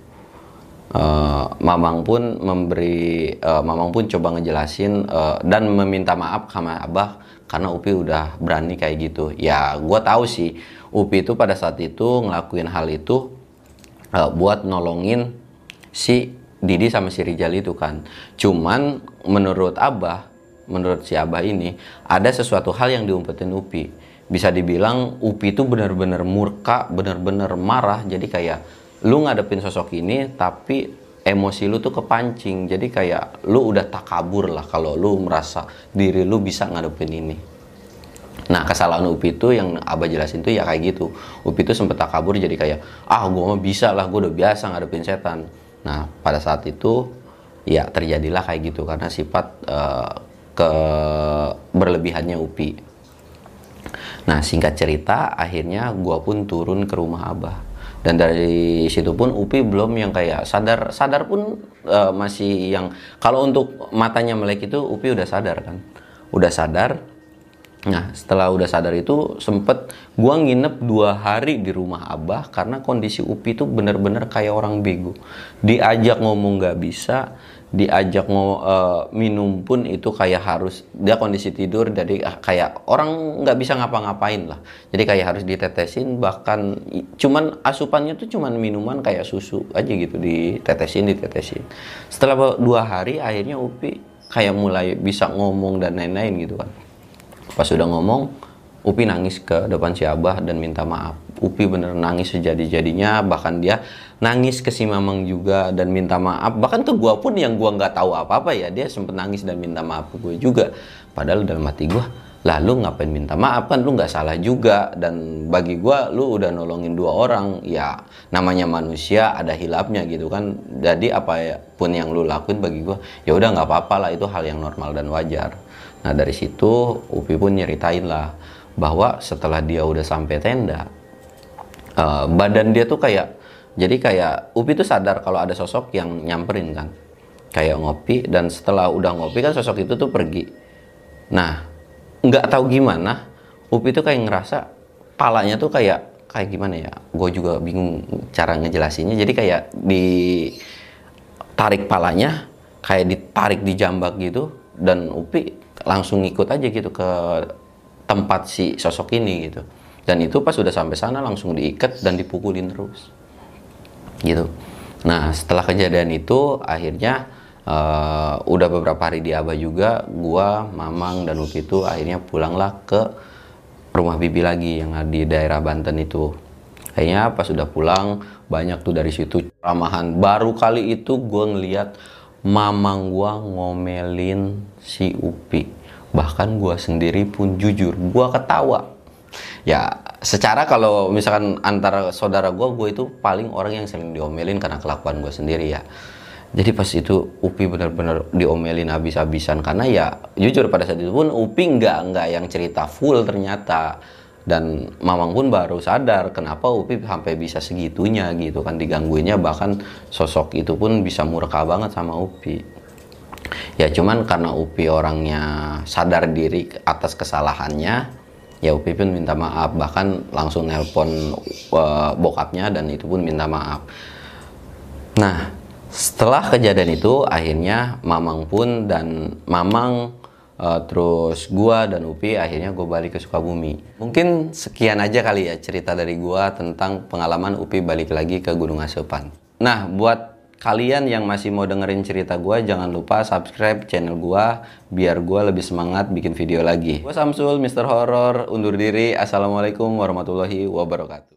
Uh, Mamang pun memberi, uh, Mamang pun coba ngejelasin uh, dan meminta maaf sama Abah karena Upi udah berani kayak gitu. Ya, gue tahu sih Upi itu pada saat itu ngelakuin hal itu uh, buat nolongin si Didi sama si Rijal itu kan. Cuman menurut Abah, menurut si Abah ini ada sesuatu hal yang diumpetin Upi. Bisa dibilang Upi itu benar-benar murka, benar-benar marah. Jadi kayak lu ngadepin sosok ini tapi emosi lu tuh kepancing. Jadi kayak lu udah takabur lah kalau lu merasa diri lu bisa ngadepin ini. Nah kesalahan Upi itu yang Abah jelasin tuh ya kayak gitu. Upi itu sempet tak kabur jadi kayak ah gue mah bisa lah gue udah biasa ngadepin setan. Nah pada saat itu ya terjadilah kayak gitu karena sifat uh, ke berlebihannya Upi. Nah singkat cerita akhirnya gue pun turun ke rumah Abah dan dari situ pun Upi belum yang kayak sadar sadar pun uh, masih yang kalau untuk matanya melek itu Upi udah sadar kan udah sadar Nah, setelah udah sadar itu sempet gua nginep dua hari di rumah abah karena kondisi Upi itu bener-bener kayak orang bego. Diajak ngomong gak bisa, diajak mau uh, minum pun itu kayak harus dia kondisi tidur jadi uh, kayak orang nggak bisa ngapa-ngapain lah. Jadi kayak harus ditetesin bahkan cuman asupannya tuh cuman minuman kayak susu aja gitu ditetesin ditetesin. Setelah dua hari akhirnya Upi kayak mulai bisa ngomong dan lain-lain gitu kan pas sudah ngomong Upi nangis ke depan si Abah dan minta maaf. Upi bener nangis sejadi-jadinya, bahkan dia nangis ke si Mamang juga dan minta maaf. Bahkan ke gua pun yang gua nggak tahu apa-apa ya, dia sempet nangis dan minta maaf ke gue juga. Padahal dalam hati gua, lah lu ngapain minta maaf kan lu nggak salah juga dan bagi gua lu udah nolongin dua orang ya namanya manusia ada hilapnya gitu kan jadi apa ya pun yang lu lakuin bagi gua ya udah nggak apa-apa lah itu hal yang normal dan wajar Nah dari situ Upi pun nyeritain lah bahwa setelah dia udah sampai tenda, uh, badan dia tuh kayak jadi kayak Upi tuh sadar kalau ada sosok yang nyamperin kan, kayak ngopi dan setelah udah ngopi kan sosok itu tuh pergi. Nah nggak tahu gimana Upi tuh kayak ngerasa palanya tuh kayak kayak gimana ya, gue juga bingung cara ngejelasinnya. Jadi kayak di tarik palanya, kayak ditarik di jambak gitu dan Upi langsung ngikut aja gitu ke tempat si sosok ini gitu dan itu pas udah sampai sana langsung diikat dan dipukulin terus. Gitu. Nah setelah kejadian itu akhirnya uh, udah beberapa hari di Abah juga gua Mamang dan Upi itu akhirnya pulanglah ke rumah bibi lagi yang di daerah Banten itu. Akhirnya pas udah pulang banyak tuh dari situ ramahan. Baru kali itu gue ngeliat mamang gua ngomelin si Upi. Bahkan gua sendiri pun jujur gua ketawa ya secara kalau misalkan antara saudara gua gua itu paling orang yang sering diomelin karena kelakuan gua sendiri ya. Jadi pas itu Upi benar-benar diomelin habis-habisan karena ya jujur pada saat itu pun Upi nggak nggak yang cerita full ternyata. Dan Mamang pun baru sadar kenapa Upi sampai bisa segitunya gitu kan digangguinnya. Bahkan sosok itu pun bisa murka banget sama Upi. Ya cuman karena Upi orangnya sadar diri atas kesalahannya ya Upi pun minta maaf bahkan langsung nelpon uh, bokapnya dan itu pun minta maaf nah setelah kejadian itu akhirnya Mamang pun dan Mamang uh, terus gua dan Upi akhirnya gue balik ke Sukabumi. Mungkin sekian aja kali ya cerita dari gua tentang pengalaman Upi balik lagi ke Gunung Asupan. Nah, buat kalian yang masih mau dengerin cerita gua jangan lupa subscribe channel gua biar gua lebih semangat bikin video lagi. Gua Samsul, Mr. Horror, undur diri. Assalamualaikum warahmatullahi wabarakatuh.